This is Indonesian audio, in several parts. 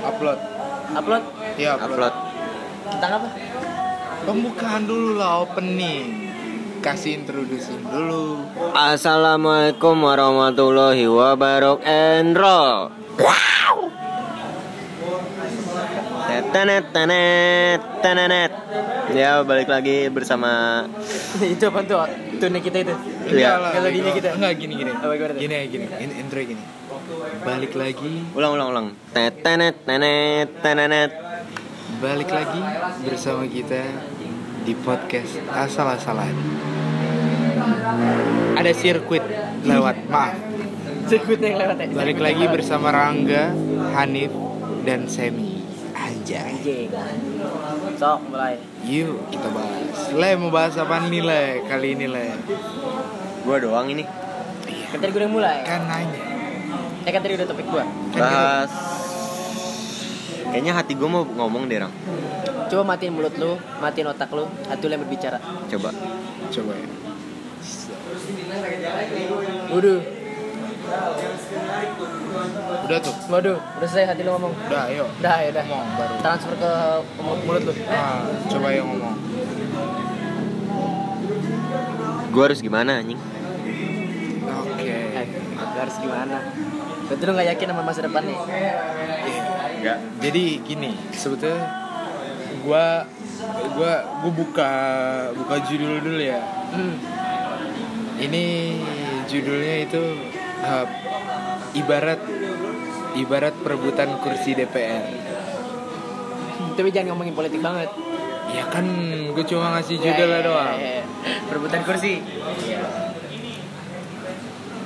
Upload. Upload. Iya, upload. Upload. Tentang apa? Pembukaan dulu lah opening. Kasih introducing dulu. Assalamualaikum warahmatullahi wabarakatuh. And roll. Tenet tenet tenet. Ya balik lagi bersama itu apa tuh? Tune kita itu. Iya. lah, Kalau gini kita. Enggak gini gini. Apa gimana? Gini gini. In- intro gini. Balik lagi, ulang ulang ulang. Tenet tenet tenet tenet. balik lagi bersama kita di podcast asal-asalan. Ada sirkuit lewat, maaf. Sirkuitnya yang lewat ya. Balik lagi bersama Rangga, Hanif, dan Semi. Anjay. Anjing. Sok mulai. Yuk kita bahas. Le mau bahas apa nih Le kali ini Le? Gua doang ini. Kan tadi gue udah mulai. Kan nanya. Eh kan tadi udah topik gua. Bahas. Kayaknya hati gue mau ngomong deh, Rang. Coba matiin mulut lu, matiin otak lu, hati lu yang berbicara. Coba. coba ya. Waduh, Udah tuh. waduh, udah selesai hati lu ngomong. Udah, ayo. Udah, ya udah. Ngomong baru. Transfer ke mulut mulut lu. Ah, coba yang ngomong. Gue harus gimana anjing? Oke. Eh, harus gimana? Betul lu gak yakin sama masa depan nih? Enggak. Jadi gini, sebetulnya gua gua gua buka buka judul dulu ya. Hmm. Ini judulnya itu uh, ibarat ibarat perebutan kursi DPR. Tapi jangan ngomongin politik banget. Ya kan gue cuma ngasih judul Ya, ya, doang. ya, ya. Perebutan kursi.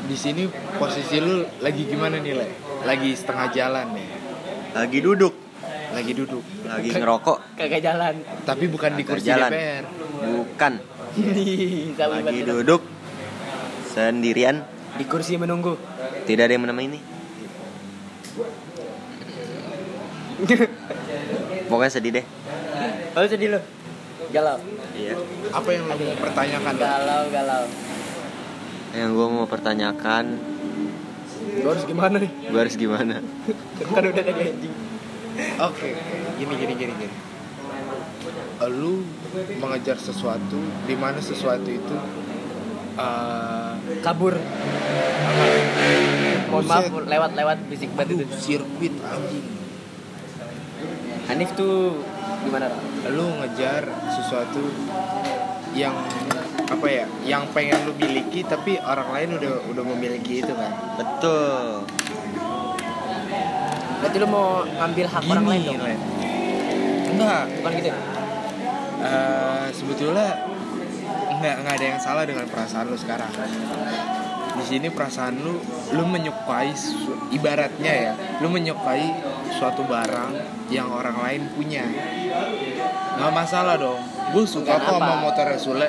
Di sini posisi lu lagi gimana nih, Le? Lagi setengah jalan nih. Lagi duduk, Lagi duduk. lagi ngerokok. Kagak jalan. Tapi bukan di kursi jalan. DPR. Bukan. Lagi duduk sendirian. Di kursi menunggu. Tidak ada yang menemani. Pokoknya sedih deh. Oh sedih lu. Galau. Iya. Apa yang lu mau pertanyakan? Galau, galau. Yang gue mau pertanyakan, Gue harus gimana nih? gue harus gimana? kan udah tadi anjing. Oke, oke. gini gini gini gini. Lu mengejar sesuatu di mana sesuatu itu uh, Kabur. Mohon maaf Buset. lewat-lewat bisik banget itu. sirkuit anjing. Hanif tuh gimana? Ra? Lu ngejar sesuatu yang apa ya? Yang pengen lu miliki tapi orang lain udah udah memiliki itu kan. Betul. Berarti lu mau ngambil hak orang lain dong? Len. Enggak, Bukan gitu. Eh, sebetulnya nggak nggak ada yang salah dengan perasaan lu sekarang di sini perasaan lu lu menyukai su- ibaratnya ya lu menyukai suatu barang yang orang lain punya nggak masalah dong gue suka Kenapa? sama motor Sule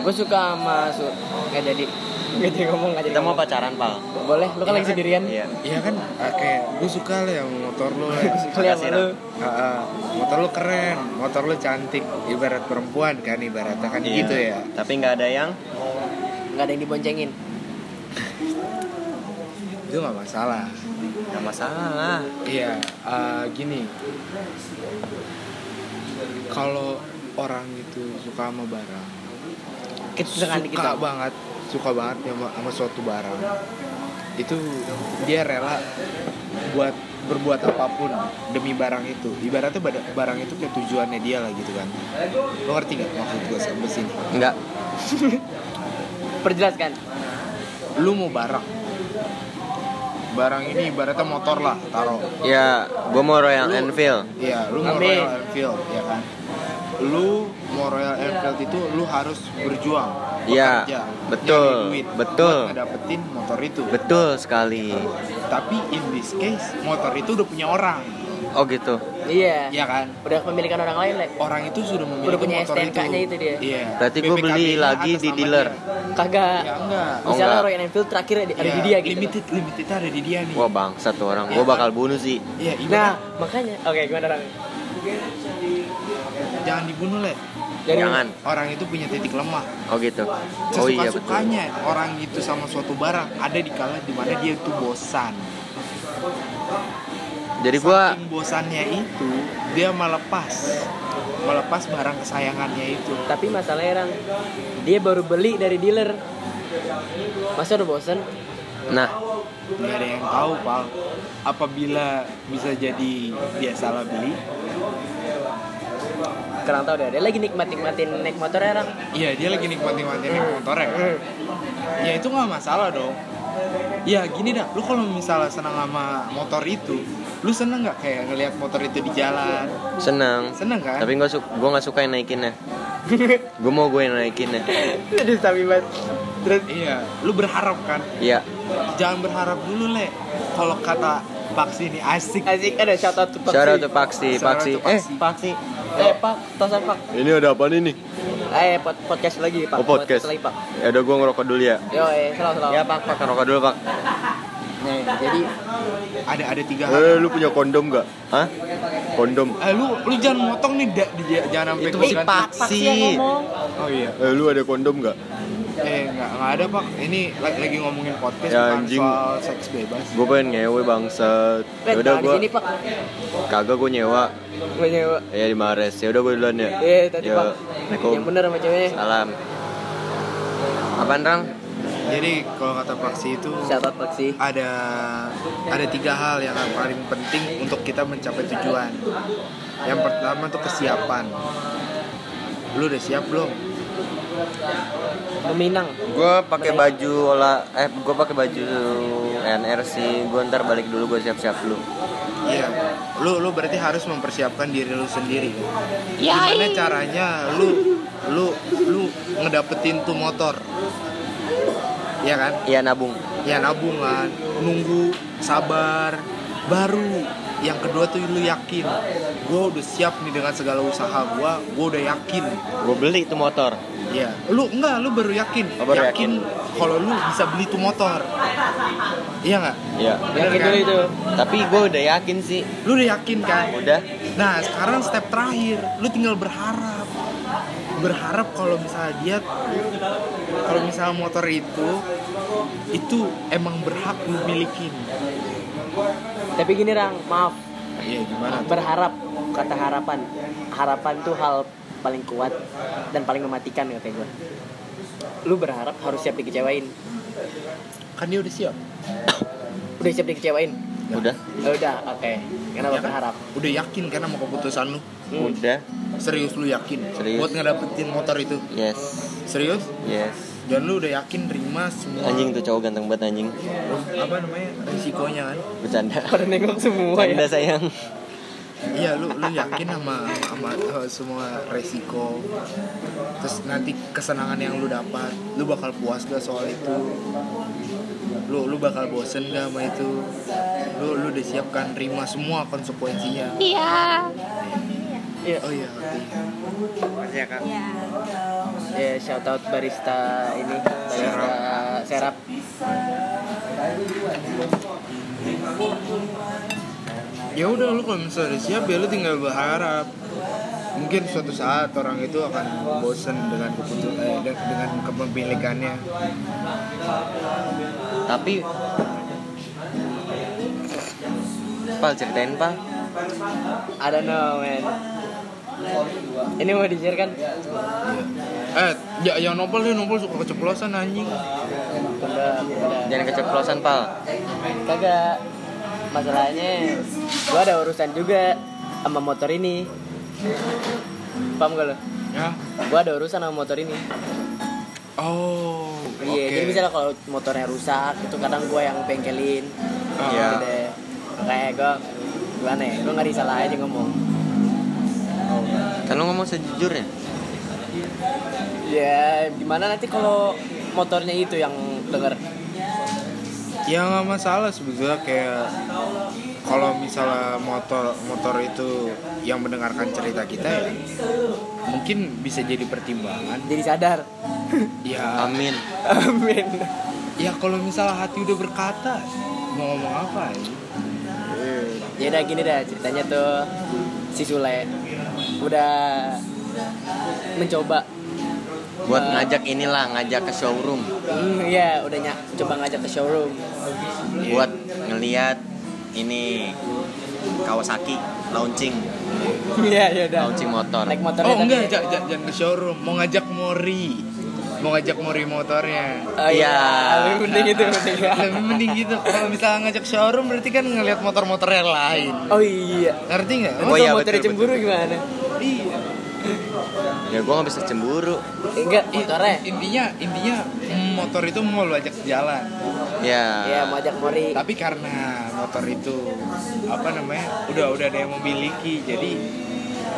Gue suka sama su nggak jadi nggak jadi ngomong nggak jadi Kita mau ngomong. pacaran, Pal. boleh lu kan Iya lagi kan? sendirian Iya. Iya kan eh, kayak gue suka lah yang motor lu Le. kalian Makasih, lu Ah, ah. motor lu keren motor lu cantik ibarat perempuan kan ibaratnya kan gitu ya Tapi nggak ada yang nggak ada yang diboncengin itu nggak masalah nggak masalah. Iya, eh, gini. Kalau orang itu suka sama barang, kita suka kita banget, suka banget sama, sama suatu barang, itu dia rela buat berbuat apa pun demi barang itu. Ibaratnya barang itu kayak tujuannya dia lah gitu kan. Lo ngerti nggak maksud gue sampai sini? Enggak. perjelaskan Lu mau barang, barang ini ibaratnya motor lah, taruh. Ya, gue mau Royal Lu- Enfield. Iya, lu mau Amin. Royal Enfield, ya kan? Lu mau Royal Enfield itu lu harus berjuang. Iya, betul, duit betul. buat ngedapetin motor itu. Betul sekali. Tapi in this case, motor itu udah punya orang, Oh gitu. iya ya kan? udah kepemilikan orang lain lah Orang itu sudah memiliki Udah punya motor STNK-nya itu dia. Iya. Berarti gua beli lagi di dealer. dia. kagak Ya enggak. Oh, misalnya enggak. Royal Enfield terakhir ada, Iya, di dia gitu Limited, limited ada di dia nih. Wah bangsa tuh orang. Iya, Gue bakal kan? bunuh sih. Iya, nah ibarat makanya oke gimana orang jangan dibunuh le. Jadi- Jangan. Orang itu punya titik lemah. Oh gitu. Oh sesuka iya betul. sukanya orang itu sama suatu barang ada di kala di mana dia itu bosan Jadi gua saking bosannya itu dia melepas melepas barang kesayangannya itu Tapi masalahnya Rang, dia baru beli dari dealer. Masa udah bosen? nah nggak ada yang tahu pal apabila bisa jadi dia salah beli Kurang tahu deh. Dia lagi nikmat-nikmatin naik motor ya Rang. iya dia lagi nikmatin nikmatin naik motor ya Hmm. ya itu nggak masalah dong ya gini dah lu kalau misalnya senang sama motor itu lu seneng nggak kayak ngelihat motor itu di jalan senang. seneng kan Tapi gua su gua nggak suka yang naikinnya. Gua mau gue yang naikinnya. Jadi sabi banget. Terus iya lu berharap kan Iya. jangan berharap dulu le kalau kata Paksi ini asik asik ada shout out to Paksi. Shout out to Paksi, Paksi. Eh, Paksi. Paksi. Eh Pak, tosan Pak. Ini ada apa nih? Eh pod podcast lagi Pak. Oh, podcast. lagi Pak. Ya udah gua ngerokok dulu ya. Yo eh selalu selalu. Ya, Pak, Pak, ngerokok dulu, Pak. Nih, jadi ada ada tiga hal Eh, lu punya kondom gak? Hah? Kondom. Eh lu lu jangan motong nih da, jangan sampai Itu. Paksi. Oh iya. Eh, lu ada kondom gak? Eh nggak nggak ada pak. Ini lagi, lagi ngomongin podcast Ya, anjing. soal seks bebas. Gue pengen ngewe bangsat. Eh, Ya udah di gua sini Pak. kagak gue nyewa. Gue nyewa. Ya di Mares. Ya udah gue duluan ya. Eh, tadi Ya, Pak. Yang bener sama ceweknya. Salam. Apaan, Rang? Jadi kalau kata Paksi itu out Paksi. ada ada tiga hal yang paling penting untuk kita mencapai tujuan. Yang pertama tuh kesiapan. Lu udah siap belum? Meminang. Gue pakai baju olah eh gue pakai baju NRC. Gue ntar balik dulu gue siap-siap dulu. Iya. Lu lu berarti harus mempersiapkan diri lu sendiri. Gimana caranya lu lu lu ngedapetin tuh motor? Iya kan? Iya nabung. Ya nabungan, nunggu, sabar, baru. Yang kedua tuh lu yakin. Gue udah siap nih dengan segala usaha gue. Gue udah yakin. Gue beli tuh motor. Iya. Lu enggak, lu baru yakin. Oh, baru yakin. kalau lu bisa beli tuh motor. Iya nggak? Iya. Yakin kan? dulu itu. Tapi gue udah yakin sih. Lu udah yakin kan? Udah. Nah sekarang step terakhir, lu tinggal berharap, berharap kalau misalnya dia, kalau misalnya motor itu, itu emang berhak lu milikin. Tapi gini Rang, maaf. Iya gimana? Berharap kata harapan. Harapan tuh hal paling kuat dan paling mematikan kata gue. Lu berharap harus siap dikecewain. Kan dia udah siap. Udah siap dikecewain? Udah. Ya udah, oke. Kenapa Ya kan? berharap? Udah yakin kan sama keputusan lu? Hmm. Udah. Serius lu yakin? Serius. Buat ngedapetin motor itu? Yes. Serius? Yes. Dan lu udah yakin terima semua Anjing tuh cowok ganteng banget anjing. apa namanya risikonya kan? Bercanda. Pada nengok semua Bercanda ya. sayang. Iya lu lu yakin sama sama uh, semua resiko? Terus nanti kesenangan yang lu dapat lu bakal puas gak soal itu? Lu lu bakal bosen gak sama itu? Lu lu udah siapkan terima semua konsekuensinya? Iya. oh iya ngerti Makasih ya kak. Ya, shout out barista ini, barista serap. Ya udah lu kalau misalnya udah siap ya lu tinggal berharap mungkin suatu saat orang itu akan bosen dengan keputusan eh, de- dengan kepemilikannya Tapi Pal ceritain pal I don't know, man. Ini mau di-share kan? eh ya yang nopal dia nopal suka keceplosan anjing. Jangan keceplosan pal Kagak. Masalahnya gua ada urusan juga sama motor ini. Paham gak lo? ya Gua ada urusan sama motor ini. oh Iya, oke. jadi misalnya kalau motornya rusak, itu kadang gua yang bengkelin. Ah. Iya. Gitu deh. Kayak gua gimana ya? Gua nggak disalah aja ngomong. Kan lu ngomong sejujurnya Ya, gimana nanti kalau motornya itu yang denger? ya nggak masalah sebetulnya kayak kalau misalnya motor motor itu yang mendengarkan cerita kita ya mungkin bisa jadi pertimbangan Jadi sadar. ya Amin Amin. ya kalau misalnya hati udah berkata mau ngomong apa ya Ya udah gini dah ceritanya tuh si Sule udah mencoba Buat Eh, ngajak inilah Ngajak ke showroom Hmm, iya, udah ny- coba ngajak ke showroom. Buat ngeliat ini Kawasaki launching Iya, iya udah. launching motor Naik motornya Oh enggak, ja- ja- jangan ke showroom, mau ngajak Mori. Mau ngajak Mori motornya. Oh iya, lebih penting itu penting. Lebih mending gitu. Kalau misalnya ngajak showroom berarti kan ngelihat motor-motor yang lain. Oh iya. Ngerti nggak? Emang Oh iya, betul, motornya cemburu gimana? Iya. ya gue nggak bisa cemburu Enggak, motornya. Intinya intinya motor itu mau lu ajak jalan. Ya Iya, mau ajak Mori. Tapi karena motor itu apa namanya? Udah udah ada yang memiliki. Jadi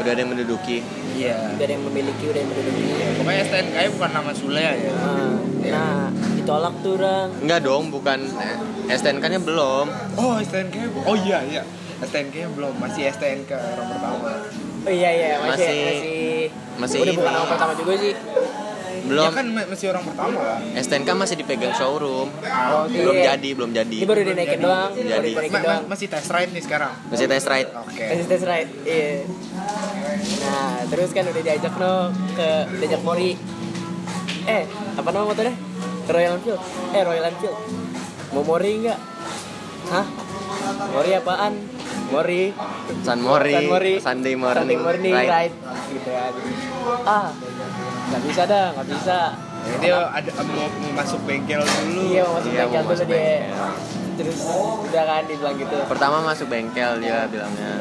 udah ada yang menduduki iya. Udah ada yang memiliki, udah yang menduduki. Pokoknya STNK bukan nama Sule ya. Nah, nah, ditolak tuh orang. Enggak dong bukan eh, STNK nya belum Oh, STNK. Oh iya iya. STNK -nya belum, masih STNK orang pertama. Oh iya iya, masih Masih- masih, masih udah bukan nama pertama juga sih. Belum Ya kan ma- masih orang pertama lah. STNK masih dipegang showroom Oh, belum iya. jadi belum jadi Ini baru dinaikin doang, baru Jadi. Ma- doang. ma- masih test ride nih sekarang. masih test ride Oke. Masih test ride, iya. Nah, terus kan udah diajak no ke diajak Mori. Eh, apa nama motornya? Royal Enfield. Eh, Royal Enfield. Mau Mori nggak? Hah? Mori apaan? Mori. San Mori, San Mori. Sunday morning, Sunday morning ride. ride. Gitu kan. Ah, nggak bisa dah, nggak bisa. Ya, dia ada mau, mau masuk bengkel dulu. Iya, mau masuk Iya, bengkel mau dulu masuk dia. bengkel. Terus udah kan dibilang gitu. pertama masuk bengkel dia bilangnya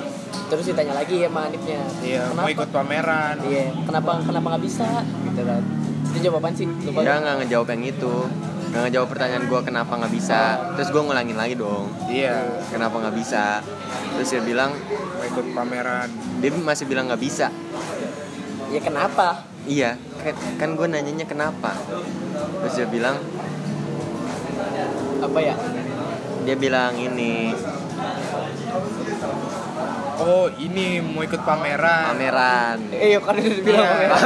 Terus ditanya lagi sama Anipnya. Iya, mau ikut pameran. Iya, kenapa kenapa nggak bisa? Gitu kan. Itu jawaban sih. Lupa. dia nggak ngejawab yang itu nggak ngejawab pertanyaan gue kenapa nggak bisa terus gue ngulangin lagi dong Iya, kenapa nggak bisa terus dia bilang mau ikut pameran. dia masih bilang nggak bisa Ya kenapa? Iya kan, kan gue nanyanya kenapa terus dia bilang Apa ya? dia bilang ini Oh, ini mau ikut pameran. pameran Eh, yuk kan udah bilang Iya. pameran.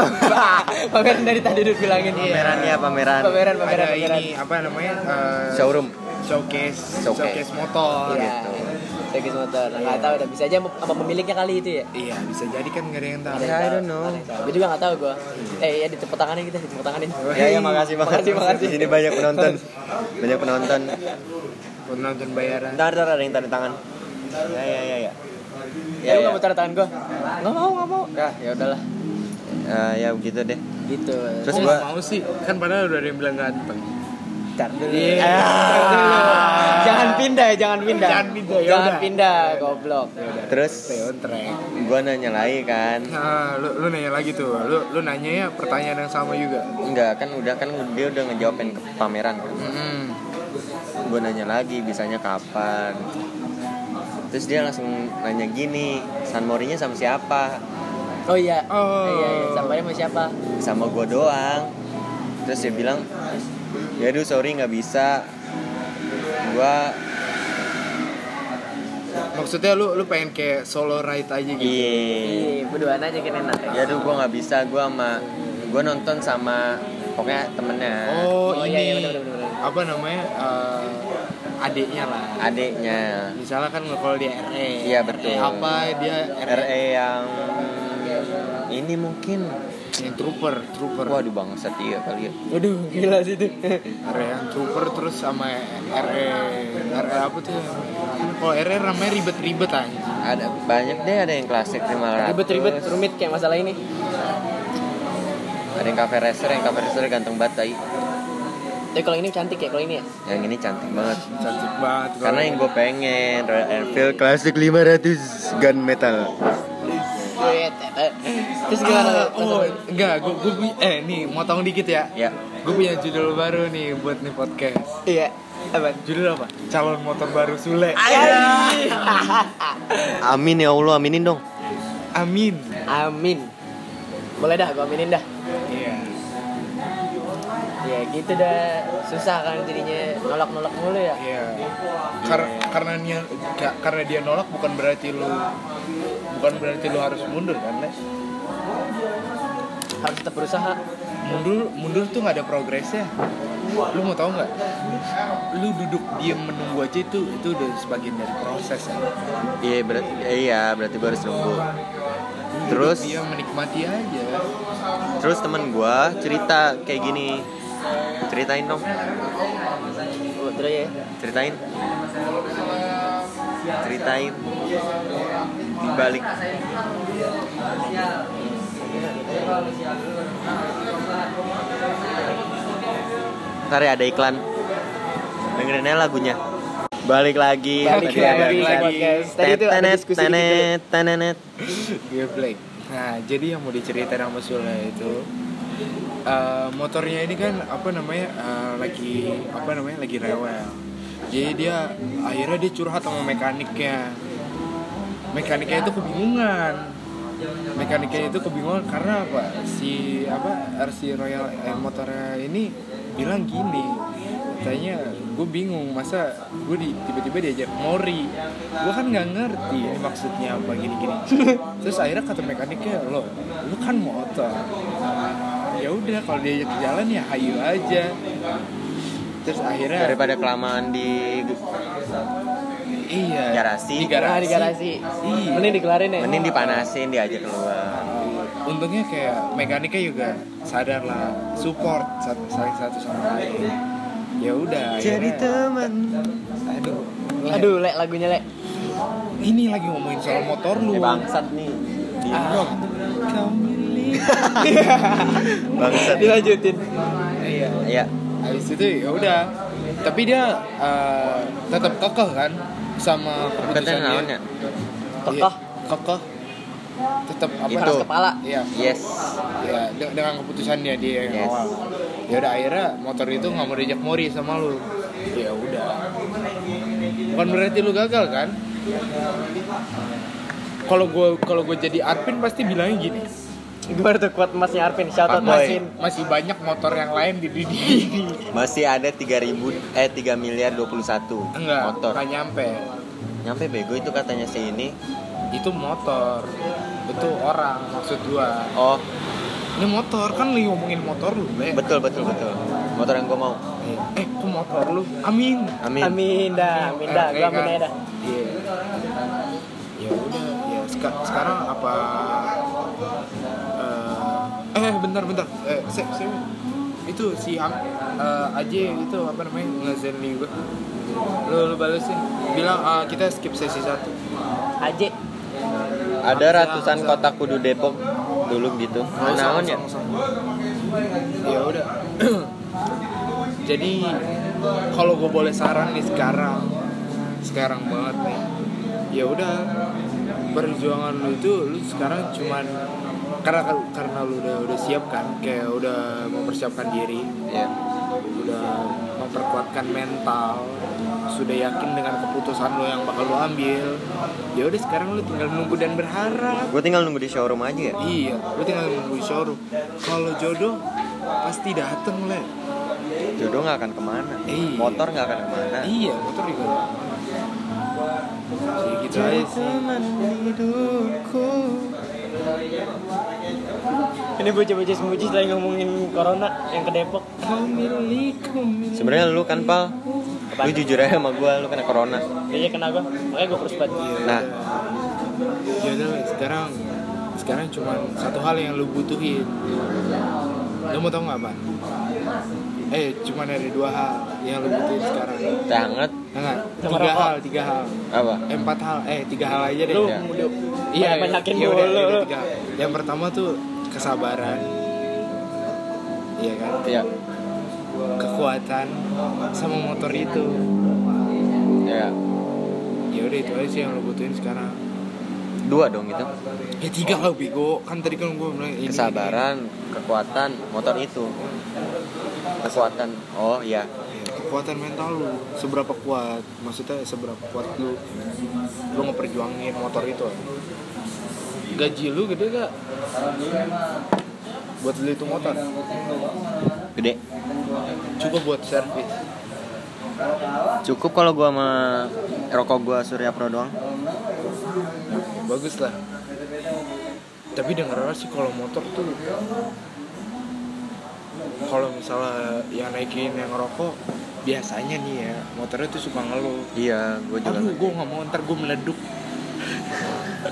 pameran dari tadi udah bilangin. pameran ya pameran Pameran, pameran, Ada pameran. ini apa namanya? eh, showroom showcase, Showcase. showcase motor Iya. gitu. Showcase motor. Nah, nggak tahu udah bisa aja apa pemiliknya kali itu ya. Iya, bisa jadi kan nggak ada yang tahu. Ya, I don't know. Gue juga nggak tahu gue. Eh, ya ditepuk tanganin kita, ditepuk tanganin. ya ya makasih banget Makasih, makasih. di sini banyak penonton banyak penonton Penonton bayaran. ntar ntar ada yang tanda tangan ya ya ya ya Ya, lu nggak mau tanda tangan gue? Nggak mau, nggak mau. Ya, ya udahlah. Eh, ya begitu deh Gitu. Terus Kok gua- mau sih? Kan padahal udah ada yang bilang ganteng. Dulu. Iya. Dulu. Jangan pindah, jangan pindah. Jangan pindah, ya Jangan pindah, goblok. Ya udah. terus track. gue nanya lagi kan Nah, lu, lu nanya lagi tuh. Lu lu nanya ya pertanyaan yang sama juga. enggak kan udah kan dia udah ngejawabin ke pameran kan Hmm. gue nanya lagi bisanya kapan terus dia langsung nanya gini San Morinya sama siapa Oh iya. Oh. Iya, iya. Sampai sama siapa? sama gue doang terus dia bilang ya aduh sorry nggak bisa gue Maksudnya lu lu pengen kayak solo ride aja gitu. iya Iya, berduaan aja kan enak. ya aduh gue nggak bisa gue sama gue nonton sama pokoknya temennya Oh, Oh, ini iya, iya, bener, bener, bener. apa namanya? eh, adiknya lah. adiknya Misalnya kan kalau dia RE. Iya, betul. RE apa dia RE, RE yang ini mungkin yang trooper, trooper. waduh bangsat iya kali ya Waduh, gila sih itu. RE yang trooper terus sama RE RE apa tuh? Kalau RE namanya ribet-ribet aja. ada banyak deh ada yang klasik 500 Ribet-ribet, rumit kayak masalah ini. ada yang cafe racer yang cafe racer ganteng banget tai. Tapi kalau ini cantik ya, kalau ini ya. yang ini cantik banget Cantik banget. karena yang gue pengen Royal Enfield Classic 500 gun metal Terus gimana? Ah, oh, enggak, gue gue eh nih motong dikit ya. ya Gue punya judul baru nih buat nih podcast. Iya. Apa? Judul apa? Calon motor baru Sule. amin ya Allah aminin dong Amin. Amin. Boleh dah, gua aminin dah. Iya. Ya gitu dah. Susah kan jadinya nolak-nolak mulu ya. Iya. Kar- karena dia ka- karena dia nolak bukan berarti lu bukan berarti lu harus mundur kan, Les? Harus tetap berusaha. Mundur mundur tuh nggak ada progresnya. Lu mau tahu nggak? Lu duduk diem menunggu aja itu itu udah sebagian dari proses ya. iya berarti iya berarti gue harus nunggu Terus? diem menikmati aja. terus temen gue cerita kayak gini ceritain dong Oh, ya. ceritain ceritain di balik Ntar ya ada iklan Dengerin aja lagunya Balik lagi Balik Tadi lagi iklan. podcast. Tadi itu ada diskusi tenet, tenenet. Geblek. Nah, jadi yang mau diceritain sama Sule itu eh, motornya ini kan apa namanya eh, lagi apa namanya lagi rewel. Jadi dia akhirnya dia curhat sama mekaniknya. Mekaniknya itu kebingungan. Mekaniknya itu kebingungan karena apa? Si apa RC Royal eh, motornya ini bilang gini. Katanya gue bingung masa gue di, tiba-tiba diajak mori gue kan nggak ngerti ini maksudnya apa gini-gini terus akhirnya kata mekaniknya lo lu kan motor ya udah kalau diajak jalan ya hayu aja terus akhirnya Daripada kelamaan di iya. Garasi. di garasi, Nah, di garasi. iya. Mending dikelarin ya. Mending dipanasin diajak keluar. Untungnya kayak mekaniknya juga sadar lah support satu saling satu sama lain. Ya udah Jadi akhirnya- teman. Aduh Le, Aduh, lek lagunya lek. ini lagi ngomongin soal motor lu. Eh bangsat nih. Ah, kau milik Bangsat. Dilanjutin. iya. Iya habis itu ya udah. Tapi dia eh, tetap kekeh kan sama keputusan Katanya dia. Kekeh. Iya, kekeh? tetap apa Itu. Kepala. iya. Yes. Ya de- dengan keputusannya dia yang Yes. awal. Ya udah akhirnya motor itu nggak mau diajak mori sama lu. Ya udah. Bukan berarti lu gagal kan? Kalau gue kalau gue jadi admin pasti bilangnya gini Gimana tuh kuat emasnya Arvin? Shout out. Masin. masih banyak motor yang lain di dunia ini Masih ada 3000 eh 3 miliar 21 enggak motor. nggak nyampe Nyampe bego itu katanya si ini. itu motor itu orang maksud gua Oh, ini motor kan lagi ngomongin motor lu Ble. betul betul betul. Motor yang gue mau. eh kok motor lu amin Amin. Amin dah, amin dah. Gua amin aja dah. Iya. Ya udah, ya seka- sekarang apa eh eh bentar bentar. Eh se, se, itu si Ham eh, Aje itu apa namanya? Ngezenli gue lu lu balesin. Bilang ah, kita skip sesi satu. Aje. Ada ratusan kota kudu Depok dulu gitu. Usah, Naon ya? ya udah. Jadi kalau gue boleh saran nih sekarang. Sekarang banget nih. Ya udah perjuangan lu itu lu sekarang cuman karena karena lu udah udah siap kan kayak udah mempersiapkan diri Iya. udah memperkuatkan mental sudah yakin dengan keputusan lo yang bakal lo ambil ya udah sekarang lo tinggal nunggu dan berharap Gue tinggal nunggu di showroom aja ya. Iya, lu tinggal nunggu di showroom. Kalau jodoh pasti dateng le. Jodoh nggak akan ke mana. Iya. Motor nggak akan ke mana. Iya, motor juga. Jadi gitu aja sih. Ini bocah-bocah semuji lagi ngomongin corona yang ke Depok. Sebenarnya lu kan pal, Apaan? lu jujur aja sama gue, lu kena corona. Dia kena gua. Makanya gua kurus banget. Nah, Ya udah, Le. sekarang sekarang cuma satu hal yang lu butuhin. Lu mau tau nggak apa? Eh, cuma ada dua hal yang lu butuhin sekarang. teh hangat Enggak, tiga rokok. hal, tiga hal. apa? Eh, empat hal, eh tiga hal aja deh. Lu Iya. muda. Iya, banyakin iya, mulu. udah, tiga. Yang pertama tuh kesabaran. Iya kan? Iya. Kekuatan sama motor itu. Ya. Ya udah itu aja sih yang lo butuhin sekarang. Dua dong itu. Ya tiga lah bego. Kan tadi kan gue bilang ini. Kesabaran, kekuatan, motor itu. Kekuatan. Oh iya. Kekuatan mental lu seberapa kuat? Maksudnya seberapa kuat lu lu ngeperjuangin motor itu? Gaji lu gede gak? Buat beli itu motor Gede. cukup buat servis Cukup kalau gua sama rokok gua Surya Pro doang. bagus lah tapi denger sih kalau motor tuh kalau misalnya yang naikin yang ngerokok biasanya nih ya motornya tuh suka ngeluh Iya, gua juga. aduh gue nggak mau ntar gue meleduk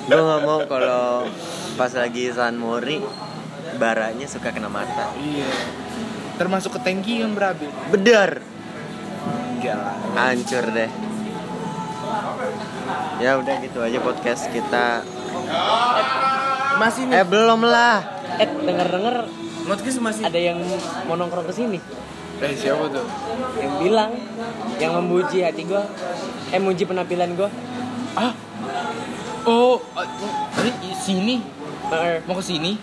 Gua nggak mau kalau pas lagi San Mori baranya suka kena mata. iya termasuk ke tangki kan berabe Bedar. enggak Hancur deh. Ya udah gitu aja podcast kita. Masih Eh belum lah. Eh, denger-denger Podcast masih. ada yang mau nongkrong ke sini. Eh siapa tuh? Yang bilang yang memuji hati gua, eh memuji penampilan gua. Ah. Oh, ah, ini di sini. Eh, Mau ke sini?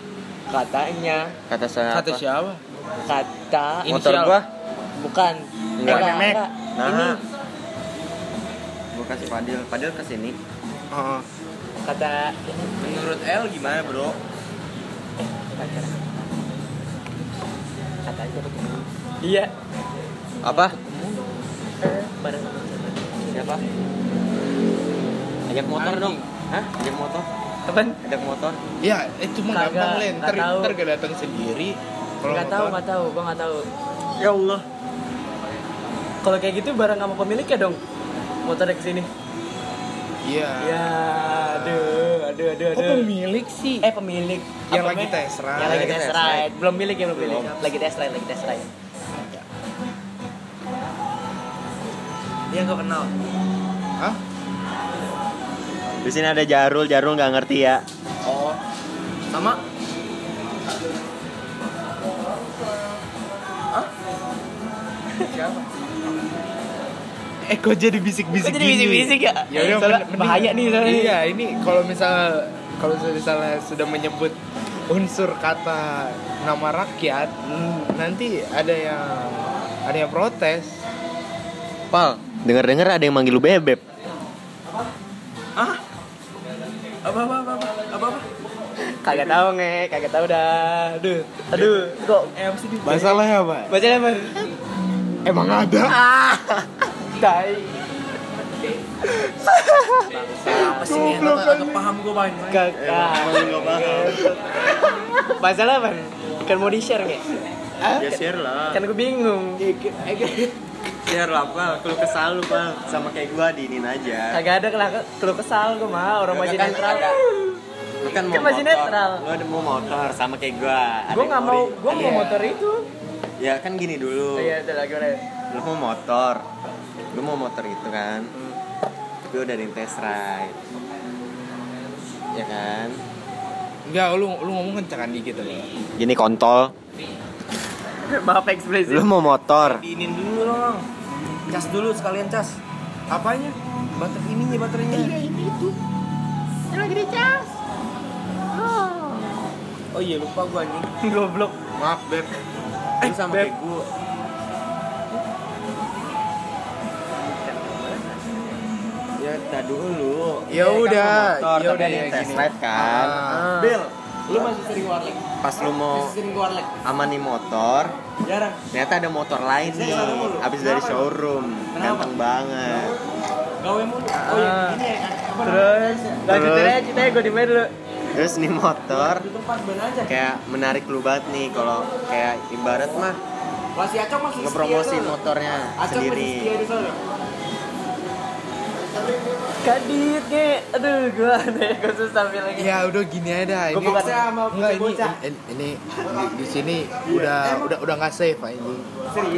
katanya Kata saya Kata apa? siapa? kata Motor gua. bukan Enggak. enggak, Memek. enggak. Nah. ini Gua kasih Fadil. Fadil ke sini. Heeh. kata Menurut L gimana, Bro? kata aja begini. Iya Apa? eh, bareng Siapa? Ajak motor Anjing. dong. Hah? Ajak motor. kapan Ajak motor. Ya, itu mah Kagak, gampang, Len. Ntar, nggak tahu. ntar gak datang sendiri. Kalau nggak tahu nggak tahu gua nggak tahu Ya Allah. kalau kayak gitu bareng sama pemiliknya dong motornya ke sini Iya. ya aduh aduh aduh Kok aduh pemilik sih? eh pemilik Yang Apa lagi test ride. yang lagi test ride belum milik ya belum milik lagi test ride lagi test ride Dia gak kenal. Hah? Di sini ada Jarul. Jarul nggak ngerti ya. oh sama Siapa? Eh kok jadi bisik-bisik Kok jadi bisik-bisik ya? Ya udah Soalnya mending- bahaya nih soalnya. Iya, ini kalau misal kalau misalnya sudah menyebut unsur kata nama rakyat, hmm, nanti ada yang ada yang protes. Pal, denger-denger ada yang manggil lu bebek. Ah? Apa apa apa apa apa? apa? kagak tahu nge kagak tahu dah aduh aduh kok eh apa sih di Masalahnya apa? baca apa Emang ada? ah tai Apa sih ini? Agak, paham gue banyak. kagak nggak paham. masalah apa kan mau di share nge Ya share lah. kan gue bingung Share lah, Pal. Kalau kesal lu, Pal. Sama kayak gua diinin aja. kagak ada kalau kesal gue mah orang masih Kan netral ada. Lu kan mau Kan masih motor. netral. Lu ada mau motor sama kayak gua. Ada yang nggak mau gue mau Iya. motor itu Ya kan gini dulu. oh, iya itu lagi mana Lu mau motor. Lu mau motor itu kan. Tapi udah ada yang test ride. Ya kan? Enggak, lu lu ngomong kencangan dikit tadi. Gini kontol. maaf ekspresi Lu mau motor. Diinin dulu dong. Cas dulu sekalian cas. Apanya? Baterai ininya baterainya. Iya, ini itu. yang lagi dicas Oh iya lupa gua anjing. goblok Maaf, Beb. Eh, sama Beb. kayak gua. Ya, tak dulu. Ya Kan udah, ya udah ya test gini. ride kan. Ah. Bill, lu masih sering warlek pas lu mau masih sering warlek amani motor, jarang. Ternyata ada motor lain nih. Abis dari showroom, ganteng banget. gawe mulu. Oh Ah. iya. Ini ya apa terus lanjutin aja ceritanya gue di dulu. Terus nih motor di tempat ban aja. kayak menarik lu banget nih kalau kayak ibarat mah masih acok masih ngepromosi motornya sendiri. Kadit nge aduh gue aneh gue susah bilangnya Ya udah gini aja. Gua Ini bukan sama enggak ini, ini ini di, di sini udah udah udah nggak safe anjing. serius